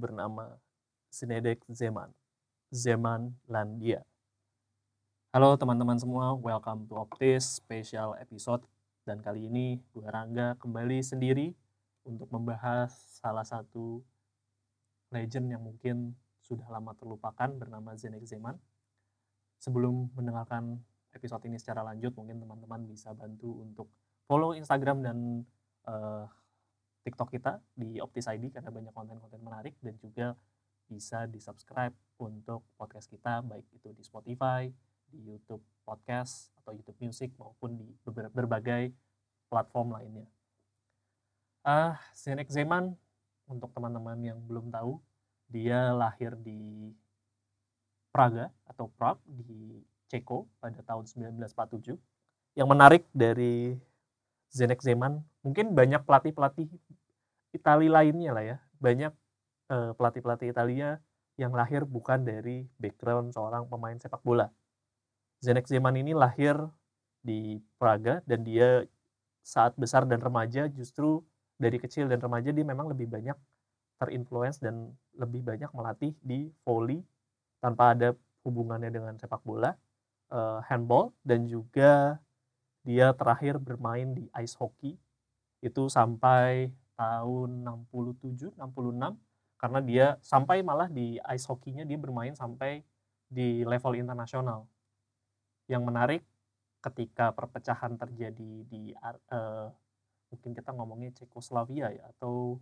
bernama Zinedek Zeman, Zeman Landia. Halo teman-teman semua, welcome to Optis special episode. Dan kali ini gue Rangga kembali sendiri untuk membahas salah satu legend yang mungkin sudah lama terlupakan bernama Zenek Zeman. Sebelum mendengarkan episode ini secara lanjut, mungkin teman-teman bisa bantu untuk follow Instagram dan uh, TikTok kita di Optis ID karena banyak konten-konten menarik dan juga bisa di-subscribe untuk podcast kita baik itu di Spotify, di YouTube Podcast atau YouTube Music maupun di berbagai platform lainnya. Ah, uh, Zenek Zeman untuk teman-teman yang belum tahu dia lahir di Praga atau Prague di Ceko pada tahun 1947. Yang menarik dari Zenek Zeman, mungkin banyak pelatih-pelatih Italia lainnya lah ya. Banyak uh, pelatih-pelatih Italia yang lahir bukan dari background seorang pemain sepak bola. Zenek Zeman ini lahir di Praga dan dia saat besar dan remaja justru dari kecil dan remaja dia memang lebih banyak terinfluence dan lebih banyak melatih di volley tanpa ada hubungannya dengan sepak bola, uh, handball dan juga dia terakhir bermain di ice hockey itu sampai tahun 67 66 karena dia sampai malah di ice hockey-nya dia bermain sampai di level internasional. Yang menarik ketika perpecahan terjadi di uh, mungkin kita ngomongnya Cekoslovakia ya atau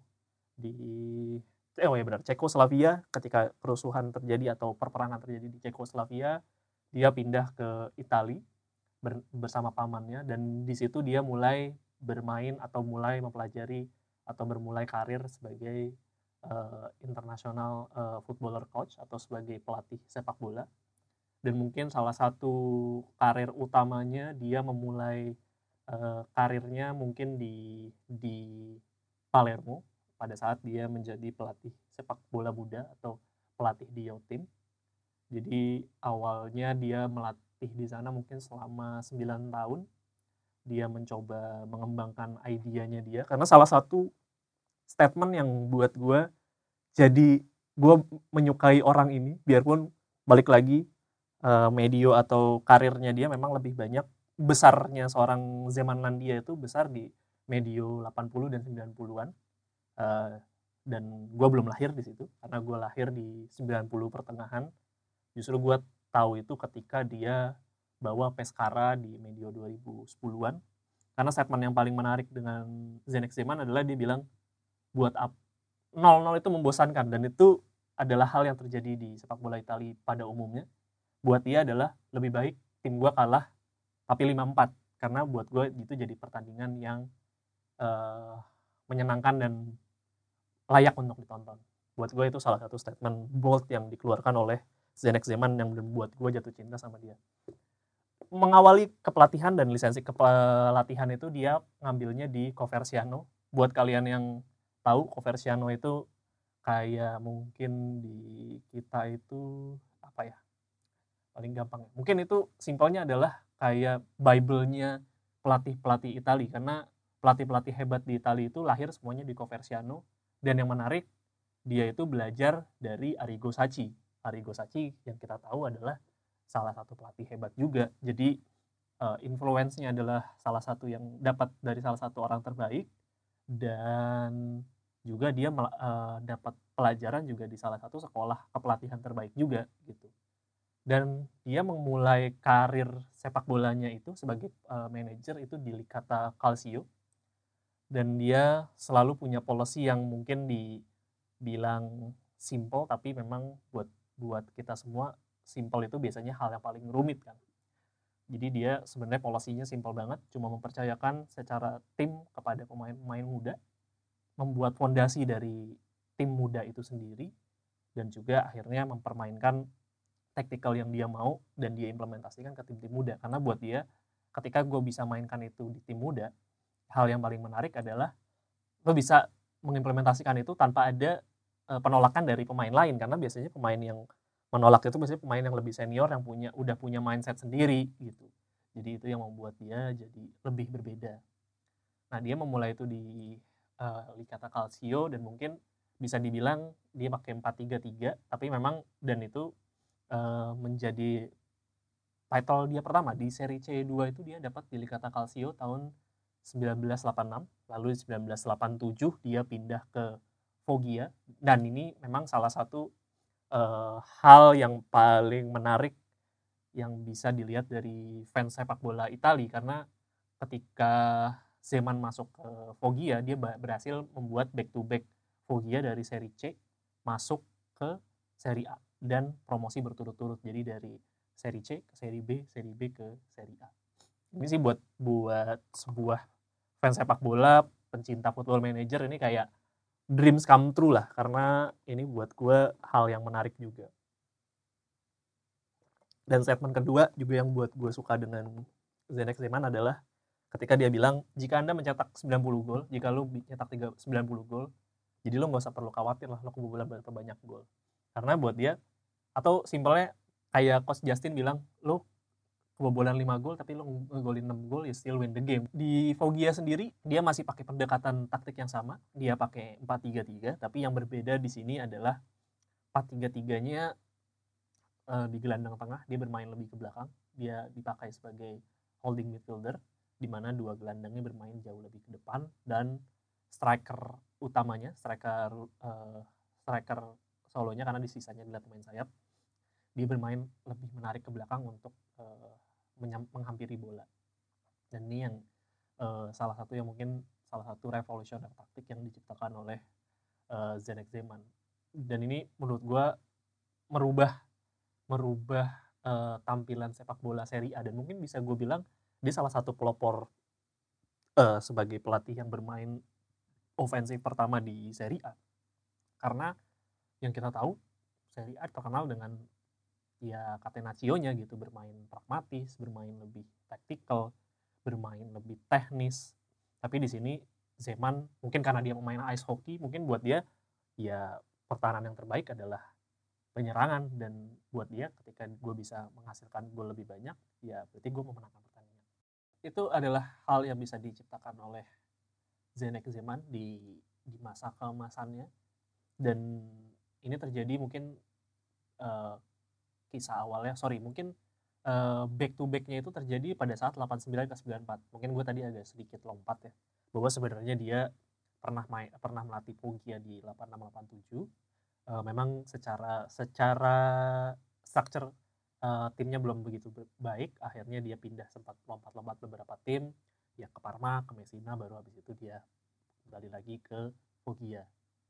di eh, oh ya benar Cekoslovakia ketika kerusuhan terjadi atau perperangan terjadi di Cekoslovakia dia pindah ke Italia bersama pamannya dan di situ dia mulai bermain atau mulai mempelajari atau bermulai karir sebagai uh, internasional uh, footballer coach atau sebagai pelatih sepak bola dan mungkin salah satu karir utamanya dia memulai uh, karirnya mungkin di di Palermo pada saat dia menjadi pelatih sepak bola muda atau pelatih di Yotim. Jadi awalnya dia melatih di sana mungkin selama 9 tahun. Dia mencoba mengembangkan idenya dia. Karena salah satu statement yang buat gue jadi gue menyukai orang ini biarpun balik lagi uh, medio atau karirnya dia memang lebih banyak besarnya seorang Zeman Landia itu besar di medio 80 dan 90-an uh, dan gue belum lahir di situ karena gue lahir di 90 pertengahan. Justru gue tahu itu ketika dia bawa Pescara di medio 2010-an karena statement yang paling menarik dengan Zenek Zeman adalah dia bilang buat up 0-0 itu membosankan dan itu adalah hal yang terjadi di sepak bola Italia pada umumnya. Buat dia adalah lebih baik tim gue kalah tapi 5-4 karena buat gue itu jadi pertandingan yang uh, menyenangkan dan layak untuk ditonton. Buat gue itu salah satu statement bold yang dikeluarkan oleh Zenek Zeman yang membuat gue jatuh cinta sama dia. Mengawali kepelatihan dan lisensi kepelatihan itu dia ngambilnya di Coversiano. Buat kalian yang tahu Coversiano itu kayak mungkin di kita itu apa ya paling gampang mungkin itu simpelnya adalah kayak Bible-nya pelatih-pelatih Italia karena pelatih-pelatih hebat di Italia itu lahir semuanya di Coversiano dan yang menarik, dia itu belajar dari Arrigo Sacchi. Arrigo Sacchi yang kita tahu adalah salah satu pelatih hebat juga. Jadi uh, influence-nya adalah salah satu yang dapat dari salah satu orang terbaik dan juga dia uh, dapat pelajaran juga di salah satu sekolah kepelatihan terbaik juga gitu. Dan dia memulai karir sepak bolanya itu sebagai uh, manajer itu di Licata Calcio dan dia selalu punya policy yang mungkin dibilang simple tapi memang buat buat kita semua simple itu biasanya hal yang paling rumit kan. Jadi dia sebenarnya polisinya simple banget, cuma mempercayakan secara tim kepada pemain-pemain muda, membuat fondasi dari tim muda itu sendiri, dan juga akhirnya mempermainkan taktikal yang dia mau dan dia implementasikan ke tim-tim muda. Karena buat dia, ketika gue bisa mainkan itu di tim muda, hal yang paling menarik adalah lo bisa mengimplementasikan itu tanpa ada penolakan dari pemain lain karena biasanya pemain yang menolak itu biasanya pemain yang lebih senior yang punya udah punya mindset sendiri gitu. Jadi itu yang membuat dia jadi lebih berbeda. Nah, dia memulai itu di uh, Licata Calcio dan mungkin bisa dibilang dia pakai 4-3-3 tapi memang dan itu uh, menjadi title dia pertama di seri C2 itu dia dapat di Liga Calcio tahun 1986 lalu 1987 dia pindah ke Foggia dan ini memang salah satu uh, hal yang paling menarik yang bisa dilihat dari fans sepak bola Italia karena ketika Zeman masuk ke Foggia dia berhasil membuat back to back Foggia dari seri C masuk ke seri A. Dan promosi berturut-turut. Jadi dari seri C ke seri B, seri B ke seri A. Ini sih buat buat sebuah fans sepak bola, pencinta football manager ini kayak dreams come true lah karena ini buat gue hal yang menarik juga. Dan statement kedua juga yang buat gue suka dengan Zenek Zeman adalah ketika dia bilang jika anda mencetak 90 gol, jika lu mencetak 90 gol, jadi lo nggak usah perlu khawatir lah lo kebobolan berapa banyak gol. Karena buat dia atau simpelnya kayak coach Justin bilang lo kebobolan 5 gol tapi lo ngegolin 6 gol ya still win the game. Di Foggia sendiri dia masih pakai pendekatan taktik yang sama, dia pakai 4-3-3 tapi yang berbeda di sini adalah 4-3-3-nya uh, di gelandang tengah dia bermain lebih ke belakang dia dipakai sebagai holding midfielder di mana dua gelandangnya bermain jauh lebih ke depan dan striker utamanya striker uh, striker solonya karena di sisanya adalah pemain sayap dia bermain lebih menarik ke belakang untuk uh, menghampiri bola. Dan ini yang uh, salah satu yang mungkin salah satu revolusioner taktik yang diciptakan oleh uh, Zenek Zeman dan ini menurut gue merubah merubah uh, tampilan sepak bola Serie A. Dan mungkin bisa gue bilang dia salah satu pelopor uh, sebagai pelatih yang bermain ofensif pertama di Serie A. Karena yang kita tahu Serie A terkenal dengan ya Catenaccio-nya gitu bermain pragmatis, bermain lebih taktikal, bermain lebih teknis. Tapi di sini Zeman mungkin karena dia memain ice hockey, mungkin buat dia ya pertahanan yang terbaik adalah penyerangan. Dan buat dia ketika gue bisa menghasilkan gol lebih banyak ya berarti gue memenangkan pertandingan. Itu adalah hal yang bisa diciptakan oleh Zenek Zeman di di masa keemasannya. Dan ini terjadi mungkin uh, kisah awalnya. Sorry mungkin uh, back to backnya itu terjadi pada saat 89 ke 94 mungkin gue tadi agak sedikit lompat ya bahwa sebenarnya dia pernah main pernah melatih Puggia di 8687 uh, memang secara secara structure uh, timnya belum begitu baik. Akhirnya dia pindah sempat lompat-lompat beberapa tim. Ya ke Parma ke Messina baru habis itu dia kembali lagi ke Foggia.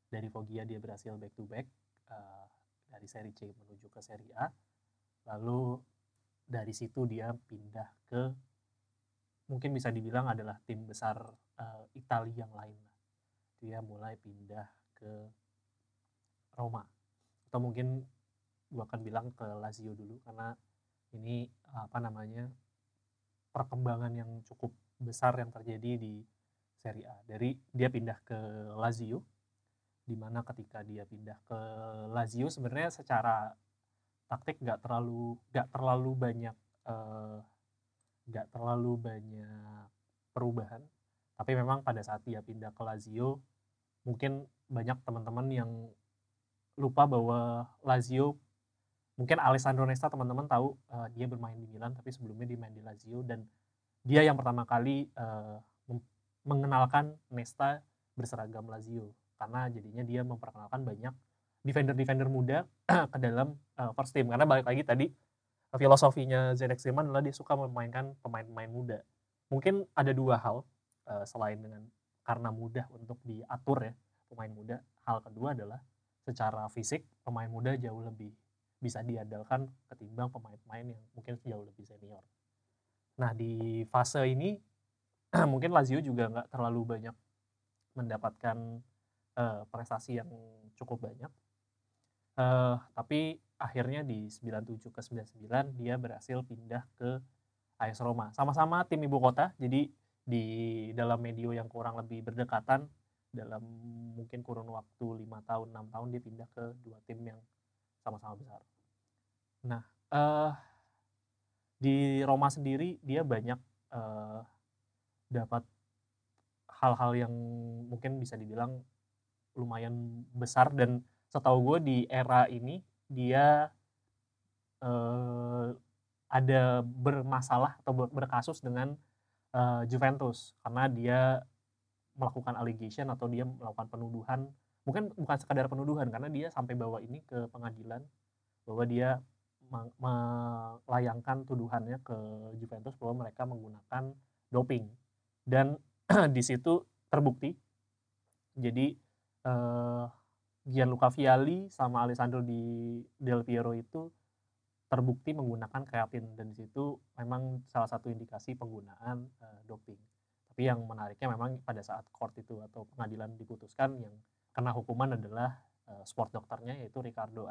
Dari Foggia dia berhasil back to back uh, dari seri C menuju ke seri A lalu dari situ dia pindah ke mungkin bisa dibilang adalah tim besar uh, Italia yang lain dia mulai pindah ke Roma atau mungkin gue akan bilang ke Lazio dulu karena ini apa namanya perkembangan yang cukup besar yang terjadi di Serie A. Dari dia pindah ke Lazio, di mana ketika dia pindah ke Lazio sebenarnya secara taktik nggak terlalu nggak terlalu banyak eh, nggak uh, terlalu banyak perubahan. Tapi memang pada saat dia pindah ke Lazio, mungkin banyak teman-teman yang lupa bahwa Lazio mungkin Alessandro Nesta teman-teman tahu uh, dia bermain di Milan tapi sebelumnya dia main di Lazio dan dia yang pertama kali uh, mengenalkan Nesta berseragam Lazio karena jadinya dia memperkenalkan banyak defender-defender muda ke dalam uh, first team karena balik lagi tadi filosofinya Zenek Zeman adalah dia suka memainkan pemain-pemain muda mungkin ada dua hal uh, selain dengan karena mudah untuk diatur ya pemain muda hal kedua adalah secara fisik pemain muda jauh lebih bisa diandalkan ketimbang pemain-pemain yang mungkin jauh lebih senior. Nah di fase ini mungkin Lazio juga nggak terlalu banyak mendapatkan uh, prestasi yang cukup banyak. Uh, tapi akhirnya di 97 ke 99 dia berhasil pindah ke AS Roma. Sama-sama tim ibu kota, jadi di dalam medio yang kurang lebih berdekatan dalam mungkin kurun waktu lima tahun enam tahun dia pindah ke dua tim yang sama-sama besar. Nah uh, di Roma sendiri dia banyak uh, dapat hal-hal yang mungkin bisa dibilang lumayan besar dan setahu gue di era ini dia uh, ada bermasalah atau berkasus dengan uh, Juventus. Karena dia melakukan allegation atau dia melakukan penuduhan. Mungkin bukan sekadar penuduhan karena dia sampai bawa ini ke pengadilan. Bahwa dia melayangkan tuduhannya ke Juventus bahwa mereka menggunakan doping. Dan di situ terbukti. Jadi uh, Gianluca Vialli sama Alessandro di Del Piero itu terbukti menggunakan kreatin dan di situ memang salah satu indikasi penggunaan uh, doping. Tapi yang menariknya memang pada saat court itu atau pengadilan diputuskan yang kena hukuman adalah uh, sport dokternya yaitu Ricardo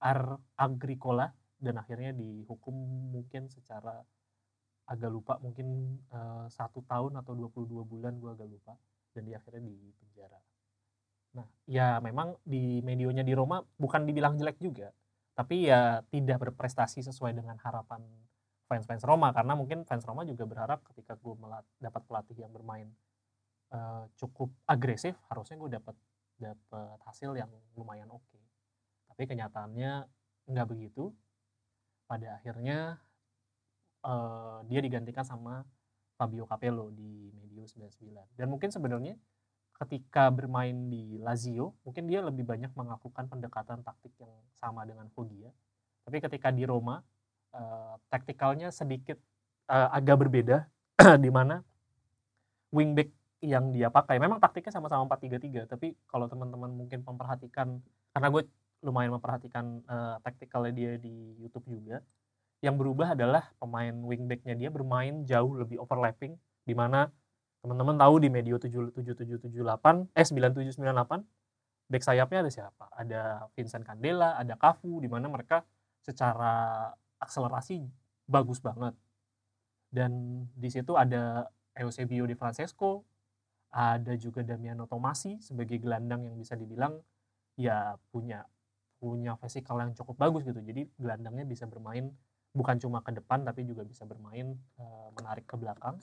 Ar Agricola dan akhirnya dihukum mungkin secara agak lupa mungkin uh, satu tahun atau 22 bulan gue agak lupa dan dia akhirnya di. Nah ya memang di medionya di Roma bukan dibilang jelek juga tapi ya tidak berprestasi sesuai dengan harapan fans-fans Roma karena mungkin fans Roma juga berharap ketika gue dapat pelatih yang bermain uh, cukup agresif harusnya gue dapat dapat hasil yang lumayan oke okay. tapi kenyataannya nggak begitu pada akhirnya uh, dia digantikan sama Fabio Capello di Medio 99 dan mungkin sebenarnya ketika bermain di Lazio mungkin dia lebih banyak melakukan pendekatan taktik yang sama dengan Foggia. Tapi ketika di Roma uh, taktikalnya sedikit uh, agak berbeda di mana wingback yang dia pakai memang taktiknya sama-sama 4-3-3 tapi kalau teman-teman mungkin memperhatikan karena gue lumayan memperhatikan uh, taktikalnya dia di YouTube juga yang berubah adalah pemain wingbacknya dia bermain jauh lebih overlapping di mana teman-teman tahu di medio 7778 eh 9798 back sayapnya ada siapa? Ada Vincent Candela, ada Cafu di mana mereka secara akselerasi bagus banget. Dan di situ ada Eusebio Di Francesco, ada juga Damiano Tomasi sebagai gelandang yang bisa dibilang ya punya punya fisikal yang cukup bagus gitu. Jadi gelandangnya bisa bermain bukan cuma ke depan tapi juga bisa bermain e, menarik ke belakang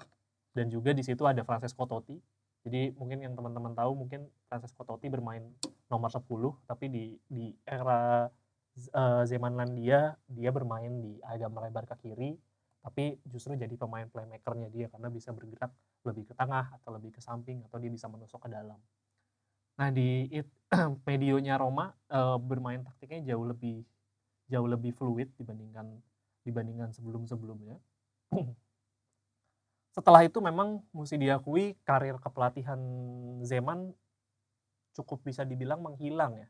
dan juga di situ ada Francesco Totti jadi mungkin yang teman-teman tahu mungkin Francesco Totti bermain nomor 10 tapi di di era uh, Zemanlandia dia bermain di agak melebar ke kiri tapi justru jadi pemain playmakernya dia karena bisa bergerak lebih ke tengah atau lebih ke samping atau dia bisa menusuk ke dalam. Nah di it, medionya Roma uh, bermain taktiknya jauh lebih jauh lebih fluid dibandingkan dibandingkan sebelum-sebelumnya. setelah itu memang mesti diakui karir kepelatihan Zeman cukup bisa dibilang menghilang ya.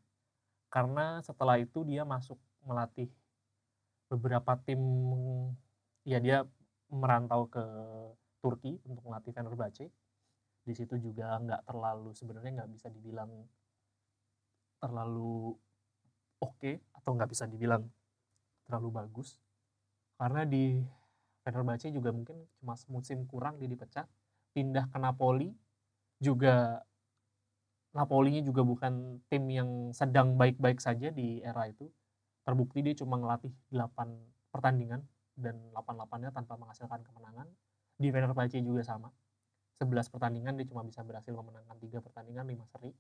Karena setelah itu dia masuk melatih beberapa tim ya dia merantau ke Turki untuk melatih Fenerbahce. Di situ juga nggak terlalu sebenarnya nggak bisa dibilang terlalu oke okay, atau nggak bisa dibilang terlalu bagus karena di Fenerbahce juga mungkin cuma musim kurang dia dipecat pindah ke Napoli juga Napoli juga bukan tim yang sedang baik-baik saja di era itu. Terbukti dia cuma ngelatih 8 pertandingan dan 8-8-nya tanpa menghasilkan kemenangan. Di Fenerbahce juga sama. 11 pertandingan dia cuma bisa berhasil memenangkan 3 pertandingan 5 seri.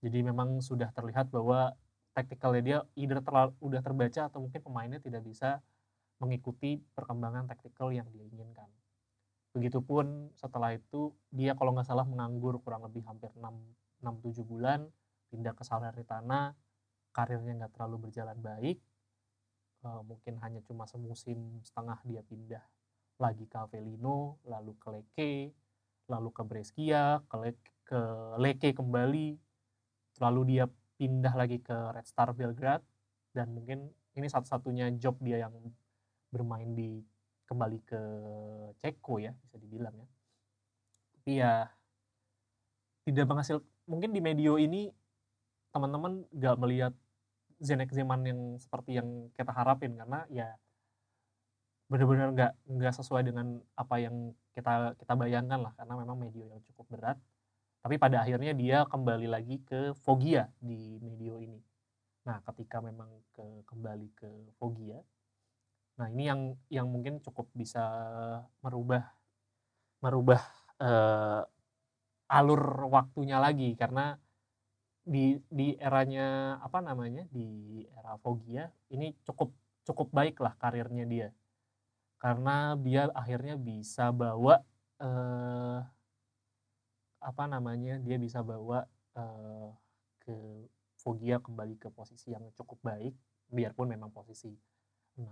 Jadi memang sudah terlihat bahwa taktikalnya dia either terlalu, udah terbaca atau mungkin pemainnya tidak bisa mengikuti perkembangan taktikal yang dia inginkan. Begitupun setelah itu dia kalau nggak salah menganggur kurang lebih hampir 6-7 bulan, pindah ke Salernitana, karirnya nggak terlalu berjalan baik, e, mungkin hanya cuma semusim setengah dia pindah lagi ke Avellino, lalu ke Lecce, lalu ke Brescia, ke, Le ke Lecce kembali, lalu dia pindah lagi ke Red Star Belgrade, dan mungkin ini satu-satunya job dia yang bermain di kembali ke Ceko ya bisa dibilang ya. Tapi ya tidak menghasil mungkin di medio ini teman-teman gak melihat Zenek Zeman yang seperti yang kita harapin karena ya benar-benar nggak nggak sesuai dengan apa yang kita kita bayangkan lah karena memang medio yang cukup berat. Tapi pada akhirnya dia kembali lagi ke Fogia di medio ini. Nah ketika memang ke kembali ke Fogia Nah, ini yang yang mungkin cukup bisa merubah merubah uh, alur waktunya lagi. Karena di di eranya apa namanya di era Foggia ini cukup cukup baik lah karirnya dia. Karena dia akhirnya bisa bawa eh, apa namanya dia bisa bawa eh, ke Foggia kembali ke posisi yang cukup baik biarpun memang posisi 6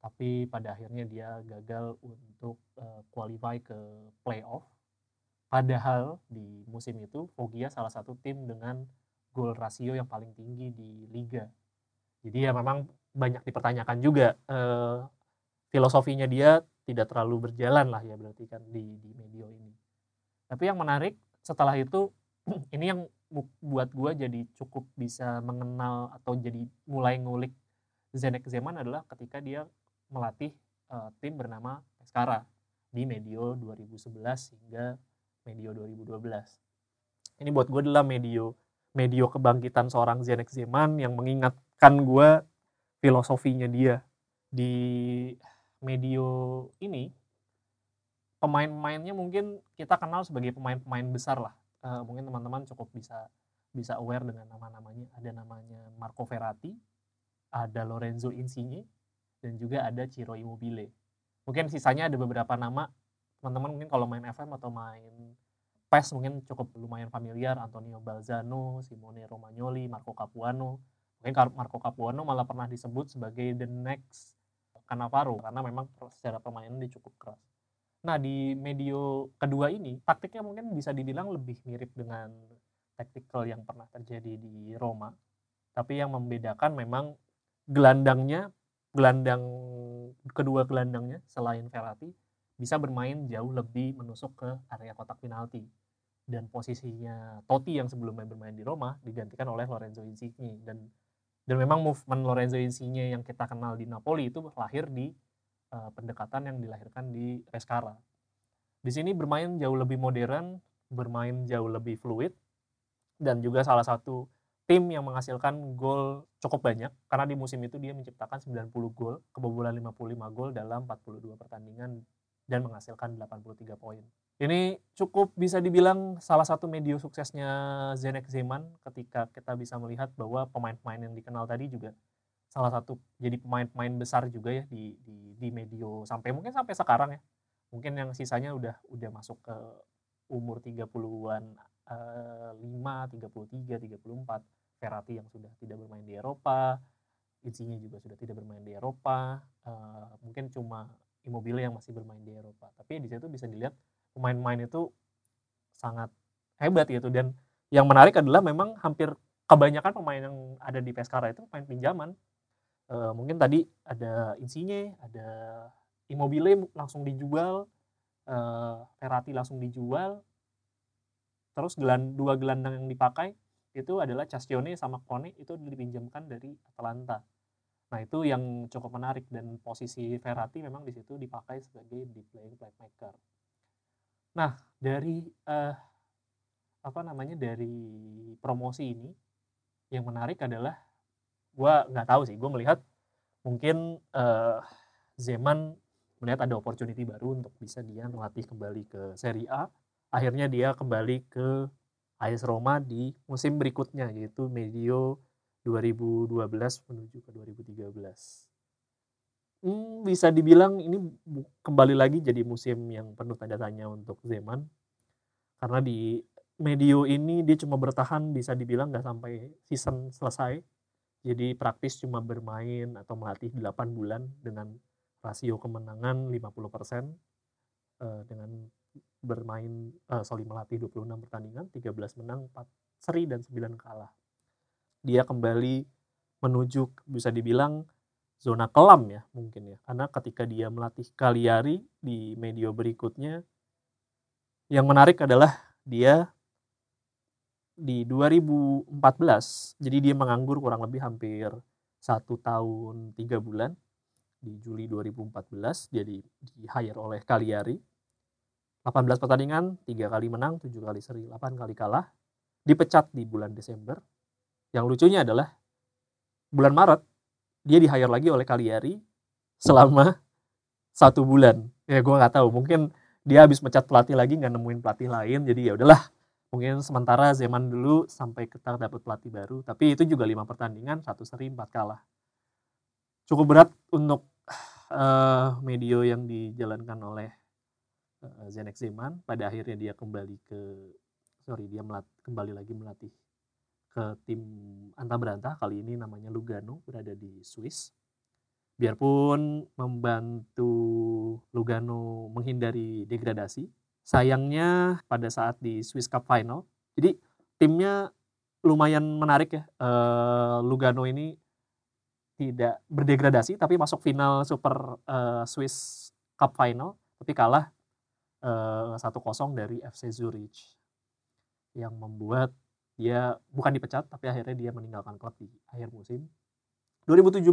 tapi pada akhirnya dia gagal untuk uh, qualify ke playoff. Padahal di musim itu Foggia salah satu tim dengan gol rasio yang paling tinggi di liga. Jadi ya memang banyak dipertanyakan juga uh, filosofinya dia tidak terlalu berjalan lah ya berarti kan di di medio ini. Tapi yang menarik setelah itu ini yang buat gue jadi cukup bisa mengenal atau jadi mulai ngulik Zenek Zeman adalah ketika dia melatih uh, tim bernama Pescara di medio 2011 hingga medio 2012. Ini buat gue adalah medio medio kebangkitan seorang Zenek Zeman yang mengingatkan gue filosofinya dia di medio ini pemain-pemainnya mungkin kita kenal sebagai pemain-pemain besar lah uh, mungkin teman-teman cukup bisa bisa aware dengan nama-namanya. Ada namanya Marco Verratti, ada Lorenzo Insigne, dan juga ada Ciro Immobile. Mungkin sisanya ada beberapa nama. Teman-teman mungkin kalau main FM atau main PES mungkin cukup lumayan familiar. Antonio Balzano, Simone Romagnoli, Marco Capuano. Mungkin Marco Capuano malah pernah disebut sebagai the next Cannavaro karena memang secara permainan dia cukup keras. Nah di medio kedua ini taktiknya mungkin bisa dibilang lebih mirip dengan taktikal yang pernah terjadi di Roma. Tapi yang membedakan memang gelandangnya, gelandang kedua gelandangnya selain Verratti bisa bermain jauh lebih menusuk ke area kotak penalti. Dan posisinya Totti yang sebelumnya bermain di Roma digantikan oleh Lorenzo Insigne dan dan memang movement Lorenzo Insigne yang kita kenal di Napoli itu lahir di uh, pendekatan yang dilahirkan di Pescara. Di sini bermain jauh lebih modern, bermain jauh lebih fluid, dan juga salah satu tim yang menghasilkan gol cukup banyak karena di musim itu dia menciptakan 90 gol, kebobolan 55 gol dalam 42 pertandingan dan menghasilkan 83 poin. Ini cukup bisa dibilang salah satu media suksesnya Zenek Zeman ketika kita bisa melihat bahwa pemain-pemain yang dikenal tadi juga salah satu jadi pemain-pemain besar juga ya di di di medio sampai mungkin sampai sekarang ya. Mungkin yang sisanya udah udah masuk ke umur 30-an uh, 5, 33, 34. Ferrati yang sudah tidak bermain di Eropa, Insigne juga sudah tidak bermain di Eropa, uh, mungkin cuma Immobile yang masih bermain di Eropa. Tapi di situ bisa dilihat pemain-pemain itu sangat hebat gitu dan yang menarik adalah memang hampir kebanyakan pemain yang ada di Pescara itu pemain pinjaman uh, mungkin tadi ada Insigne, ada Immobile langsung dijual, uh, Ferrati langsung dijual, terus gelan, dua gelandang yang dipakai itu adalah Castione sama Kone itu dipinjamkan dari Atalanta. Nah itu yang cukup menarik dan posisi Ferrati memang di situ dipakai sebagai deep playing playmaker. Nah dari uh, apa namanya dari promosi ini yang menarik adalah gue nggak tahu sih gue melihat mungkin uh, Zeman melihat ada opportunity baru untuk bisa dia melatih kembali ke Serie A akhirnya dia kembali ke AS Roma di musim berikutnya yaitu medio 2012 menuju ke 2013 hmm, bisa dibilang ini kembali lagi jadi musim yang penuh tanda tanya untuk Zeman. Karena di medio ini dia cuma bertahan bisa dibilang nggak sampai season selesai. Jadi praktis cuma bermain atau melatih 8 bulan dengan rasio kemenangan 50% uh, dengan bermain uh, sorry melatih 26 pertandingan, 13 menang, 4 seri dan 9 kalah. Dia kembali menuju bisa dibilang zona kelam ya mungkin ya. Karena ketika dia melatih Kaliari di medio berikutnya yang menarik adalah dia di 2014 jadi dia menganggur kurang lebih hampir satu tahun tiga bulan di Juli 2014 dia di, hire oleh Cagliari 18 pertandingan tiga kali menang tujuh kali seri 8 kali kalah dipecat di bulan Desember. Yang lucunya adalah bulan Maret dia di hire lagi oleh Cagliari selama satu bulan. Ya gue nggak tahu mungkin dia habis mecat pelatih lagi nggak nemuin pelatih lain jadi ya udahlah. Mungkin sementara Zeman dulu sampai kita dapat pelatih baru tapi itu juga lima pertandingan satu seri empat kalah. Cukup berat untuk uh, medio yang dijalankan oleh Zenek Zeman pada akhirnya dia kembali ke sorry dia melat, kembali lagi melatih ke tim anta berantah. Kali ini namanya Lugano berada di Swiss. Biarpun membantu Lugano menghindari degradasi sayangnya pada saat di Swiss Cup Final jadi timnya lumayan menarik ya. Uh, Lugano ini tidak berdegradasi tapi masuk final Super uh, Swiss Cup Final tapi kalah satu uh, kosong dari FC Zurich. Yang membuat dia bukan dipecat tapi akhirnya dia meninggalkan klub di akhir musim. 2017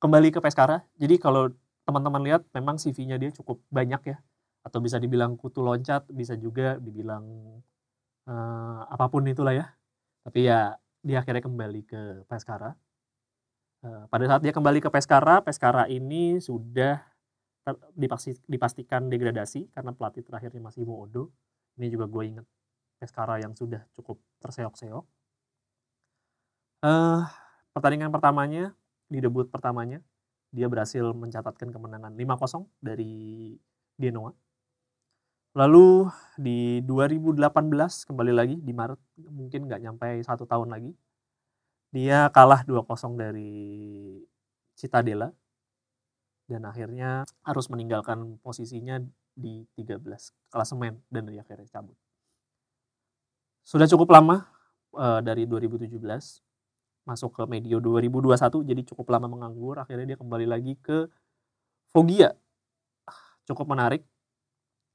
kembali ke Pescara. Jadi kalau teman-teman lihat memang CV-nya dia cukup banyak ya. Atau bisa dibilang kutu loncat bisa juga dibilang uh, apa pun itulah ya. Tapi ya dia akhirnya kembali ke Pescara. Uh, pada saat dia kembali ke Pescara Pescara ini sudah dipastikan degradasi karena pelatih terakhirnya masih Odo ini juga gue inget Pescara yang sudah cukup terseok-seok. Uh, pertandingan pertamanya, di debut pertamanya, dia berhasil mencatatkan kemenangan 5-0 dari Genoa. Lalu di 2018 kembali lagi di Maret mungkin nggak nyampe satu tahun lagi dia kalah 2-0 dari Citadella dan akhirnya harus meninggalkan posisinya di 13 klasemen dan dia akhirnya cabut. Sudah cukup lama uh, dari 2017 masuk ke medio 2021 jadi cukup lama menganggur. Akhirnya dia kembali lagi ke Fogia cukup menarik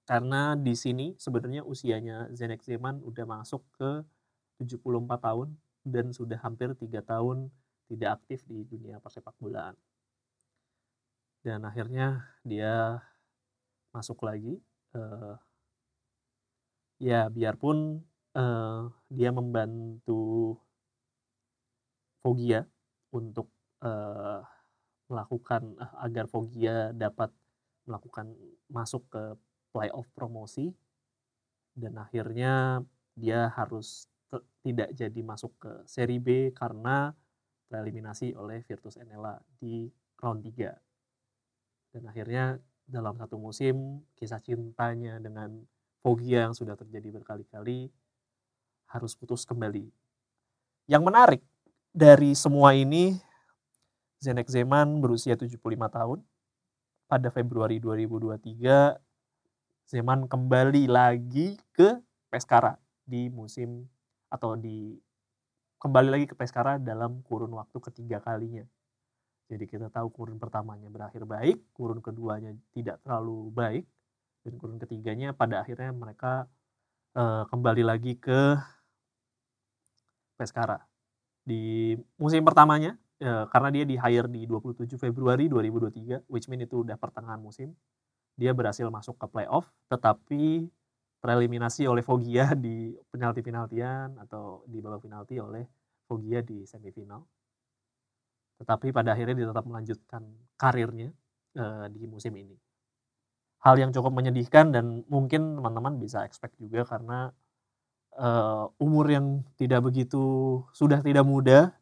karena di sini sebenarnya usianya Zenek Zeman udah masuk ke 74 tahun dan sudah hampir tiga tahun tidak aktif di dunia persepak bolaan dan akhirnya dia masuk lagi uh, ya biarpun uh, dia membantu Fogia untuk uh, melakukan uh, agar Fogia dapat melakukan masuk ke playoff promosi dan akhirnya dia harus tidak jadi masuk ke seri B karena tereliminasi oleh Virtus Enela di round 3. Dan akhirnya dalam satu musim kisah cintanya dengan Fogia yang sudah terjadi berkali-kali harus putus kembali. Yang menarik dari semua ini, Zenek Zeman berusia 75 tahun. Pada Februari 2023, Zeman kembali lagi ke Pescara di musim atau di kembali lagi ke Pescara dalam kurun waktu ketiga kalinya. Jadi kita tahu kurun pertamanya berakhir baik, kurun keduanya tidak terlalu baik, dan kurun ketiganya pada akhirnya mereka uh, kembali lagi ke Pescara. Di musim pertamanya, ya, karena dia di hire di 27 Februari 2023, which mean itu udah pertengahan musim, dia berhasil masuk ke playoff, tetapi tereliminasi oleh Fogia di penalti-penaltian atau di babak penalti oleh Fogia di semifinal. Tetapi pada akhirnya dia tetap melanjutkan karirnya uh, di musim ini. Hal yang cukup menyedihkan dan mungkin teman-teman bisa expect juga karena uh, umur yang tidak begitu sudah tidak muda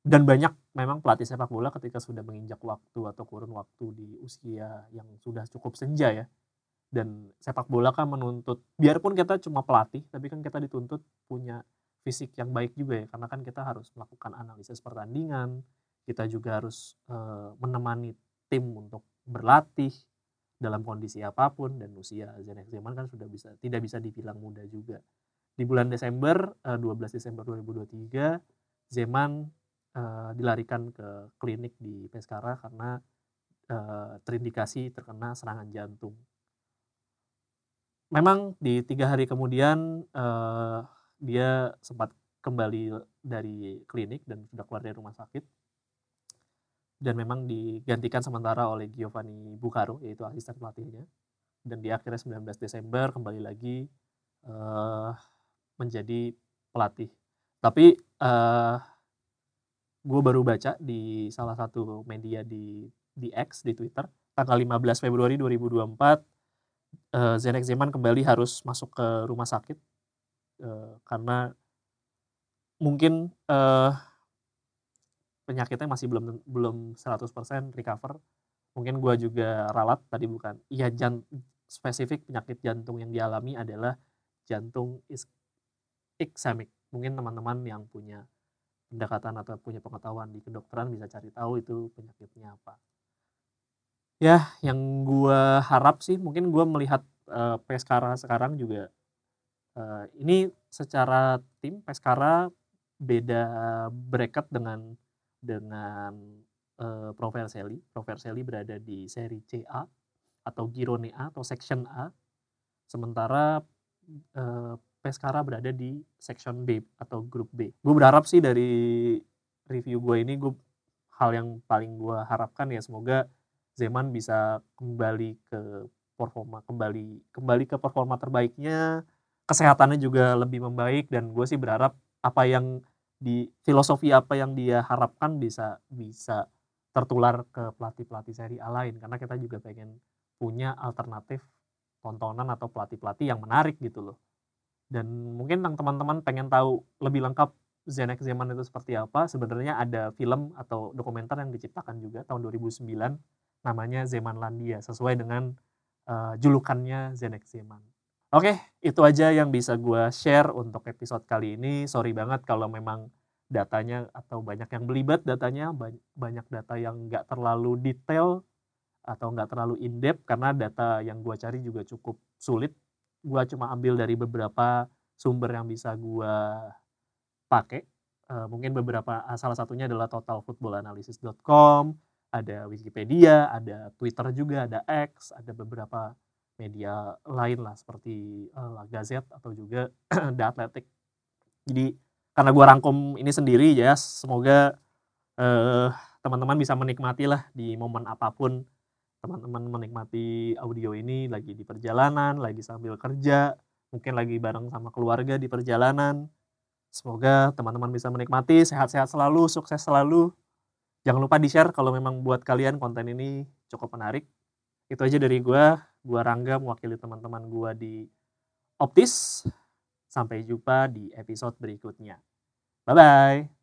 dan banyak memang pelatih sepak bola ketika sudah menginjak waktu atau kurun waktu di usia yang sudah cukup senja ya dan sepak bola kan menuntut biarpun kita cuma pelatih tapi kan kita dituntut punya fisik yang baik juga ya karena kan kita harus melakukan analisis pertandingan kita juga harus uh, menemani tim untuk berlatih dalam kondisi apa pun dan usia Zenek Zeman kan sudah bisa tidak bisa dibilang muda juga di bulan Desember 12 eh, Desember 2023 Zeman uh, dilarikan ke klinik di Pescara karena uh, terindikasi terkena serangan jantung. Memang di tiga hari kemudian uh, dia sempat kembali dari klinik dan sudah keluar dari rumah sakit dan memang digantikan sementara oleh Giovanni Bucaro yaitu asisten pelatihnya dan di akhirnya 19 Desember kembali lagi uh, menjadi pelatih. Tapi uh, gue baru baca di salah satu media di di X di Twitter tanggal 15 Februari 2024 uh, Zenek Zeman kembali harus masuk ke rumah sakit uh, karena mungkin uh, penyakitnya masih belum belum 100% recover. Mungkin gue juga ralat tadi bukan. Iya jant spesifik penyakit jantung yang dialami adalah jantung ischemic. Mungkin teman-teman yang punya pendekatan atau punya pengetahuan di kedokteran bisa cari tahu itu penyakitnya apa. Ya yang gue harap sih mungkin gue melihat uh, Peskara sekarang juga uh, ini secara tim Peskara beda bracket dengan dengan uh, Pro Vercelli. Pro Vercelli berada di seri CA atau Girone A atau Section A. Sementara uh, Pescara berada di section B atau grup B. Gue berharap sih dari review gue ini gue hal yang paling gue harapkan ya semoga Zeman bisa kembali ke performa kembali kembali ke performa terbaiknya kesehatannya juga lebih membaik dan gue sih berharap apa yang di filosofi apa yang dia harapkan bisa bisa tertular ke pelatih pelatih seri A lain karena kita juga pengen punya alternatif tontonan atau pelatih pelatih yang menarik gitu loh dan mungkin teman-teman pengen tahu lebih lengkap Zenek Zeman itu seperti apa, sebenarnya ada film atau dokumenter yang diciptakan juga tahun 2009 namanya Zemanlandia sesuai dengan uh, julukannya Zenek Zeman. Oke, itu aja yang bisa gue share untuk episode kali ini. Sorry banget kalau memang datanya atau banyak yang belibet datanya, banyak data yang nggak terlalu detail atau nggak terlalu in-depth karena data yang gue cari juga cukup sulit gue cuma ambil dari beberapa sumber yang bisa gue pakai. Uh, mungkin beberapa uh, salah satunya adalah totalfootballanalysis.com, ada Wikipedia, ada Twitter juga, ada X, ada beberapa media lain lah seperti uh, Gazette atau juga The Athletic. Jadi karena gue rangkum ini sendiri ya, semoga teman-teman uh, bisa menikmati lah di momen apa pun teman-teman menikmati audio ini lagi di perjalanan, lagi sambil kerja, mungkin lagi bareng sama keluarga di perjalanan. Semoga teman-teman bisa menikmati, sehat-sehat selalu, sukses selalu. Jangan lupa di-share kalau memang buat kalian konten ini cukup menarik. Itu aja dari gue, gue Rangga mewakili teman-teman gue di Optis. Sampai jumpa di episode berikutnya. Bye-bye.